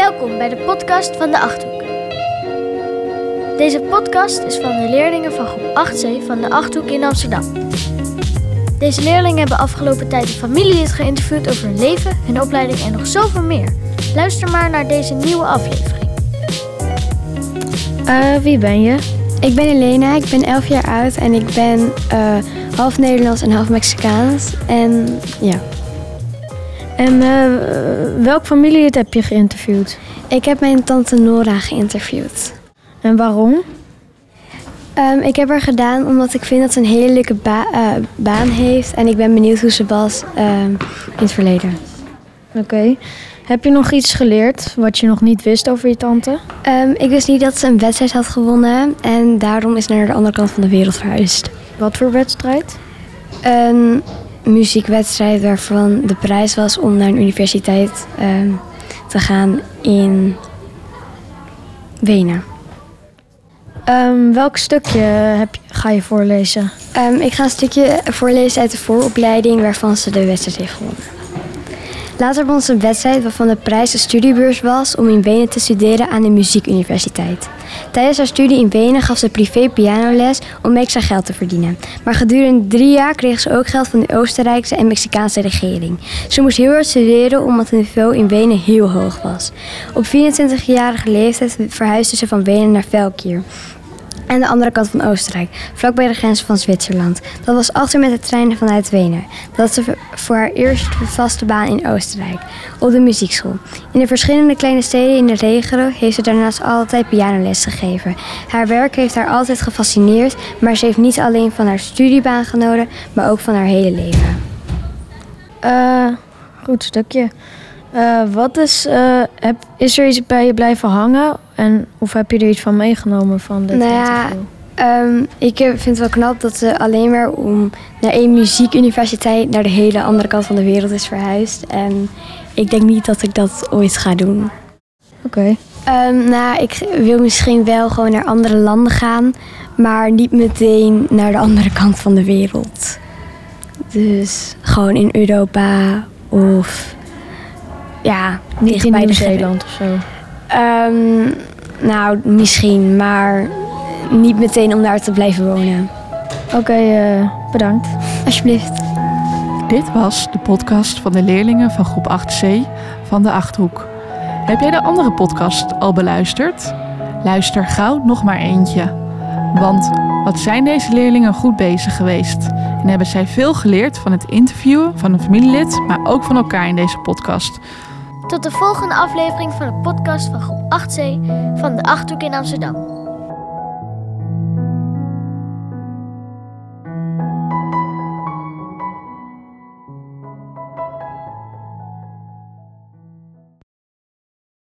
Welkom bij de podcast van de Achthoek. Deze podcast is van de leerlingen van groep 8C van de Achthoek in Amsterdam. Deze leerlingen hebben afgelopen tijd een familielid geïnterviewd over hun leven, hun opleiding en nog zoveel meer. Luister maar naar deze nieuwe aflevering. Uh, wie ben je? Ik ben Elena, ik ben 11 jaar oud en ik ben uh, half Nederlands en half Mexicaans. En ja. En uh, welk familielid heb je geïnterviewd? Ik heb mijn tante Nora geïnterviewd. En waarom? Um, ik heb haar gedaan omdat ik vind dat ze een hele leuke ba uh, baan heeft. En ik ben benieuwd hoe ze was uh, in het verleden. Oké. Okay. Heb je nog iets geleerd wat je nog niet wist over je tante? Um, ik wist niet dat ze een wedstrijd had gewonnen. En daarom is ze naar de andere kant van de wereld verhuisd. Wat voor wedstrijd? Een muziekwedstrijd waarvan de prijs was om naar een universiteit um, te gaan in Wenen. Um, welk stukje heb ga je voorlezen? Um, ik ga een stukje voorlezen uit de vooropleiding waarvan ze de wedstrijd heeft gewonnen. Later won ze een wedstrijd waarvan de prijs een studiebeurs was om in Wenen te studeren aan de muziekuniversiteit. Tijdens haar studie in Wenen gaf ze privé pianoles om extra geld te verdienen. Maar gedurende drie jaar kreeg ze ook geld van de Oostenrijkse en Mexicaanse regering. Ze moest heel hard studeren omdat het niveau in Wenen heel hoog was. Op 24-jarige leeftijd verhuisde ze van Wenen naar Velkier aan de andere kant van Oostenrijk, vlakbij de grens van Zwitserland. Dat was achter met de trein vanuit Wenen. Dat was voor haar eerste vaste baan in Oostenrijk, op de muziekschool. In de verschillende kleine steden in de regio heeft ze daarnaast altijd pianoles gegeven. Haar werk heeft haar altijd gefascineerd, maar ze heeft niet alleen van haar studiebaan genoten, maar ook van haar hele leven. Uh, goed stukje. Uh, wat is, uh, heb, is er iets bij je blijven hangen? En, of heb je er iets van meegenomen van dit nou ja, um, ik vind het wel knap dat ze alleen maar om naar één muziekuniversiteit naar de hele andere kant van de wereld is verhuisd. En ik denk niet dat ik dat ooit ga doen. Oké. Okay. Um, nou, ik wil misschien wel gewoon naar andere landen gaan, maar niet meteen naar de andere kant van de wereld. Dus gewoon in Europa of ja, niet in Nieuw-Zeeland of zo. Um, nou, misschien, maar niet meteen om daar te blijven wonen. Oké, okay, uh, bedankt. Alsjeblieft. Dit was de podcast van de leerlingen van groep 8C van de Achthoek. Heb jij de andere podcast al beluisterd? Luister gauw nog maar eentje. Want wat zijn deze leerlingen goed bezig geweest? En hebben zij veel geleerd van het interviewen van een familielid, maar ook van elkaar in deze podcast. Tot de volgende aflevering van de podcast van groep 8C van de Achthoek in Amsterdam.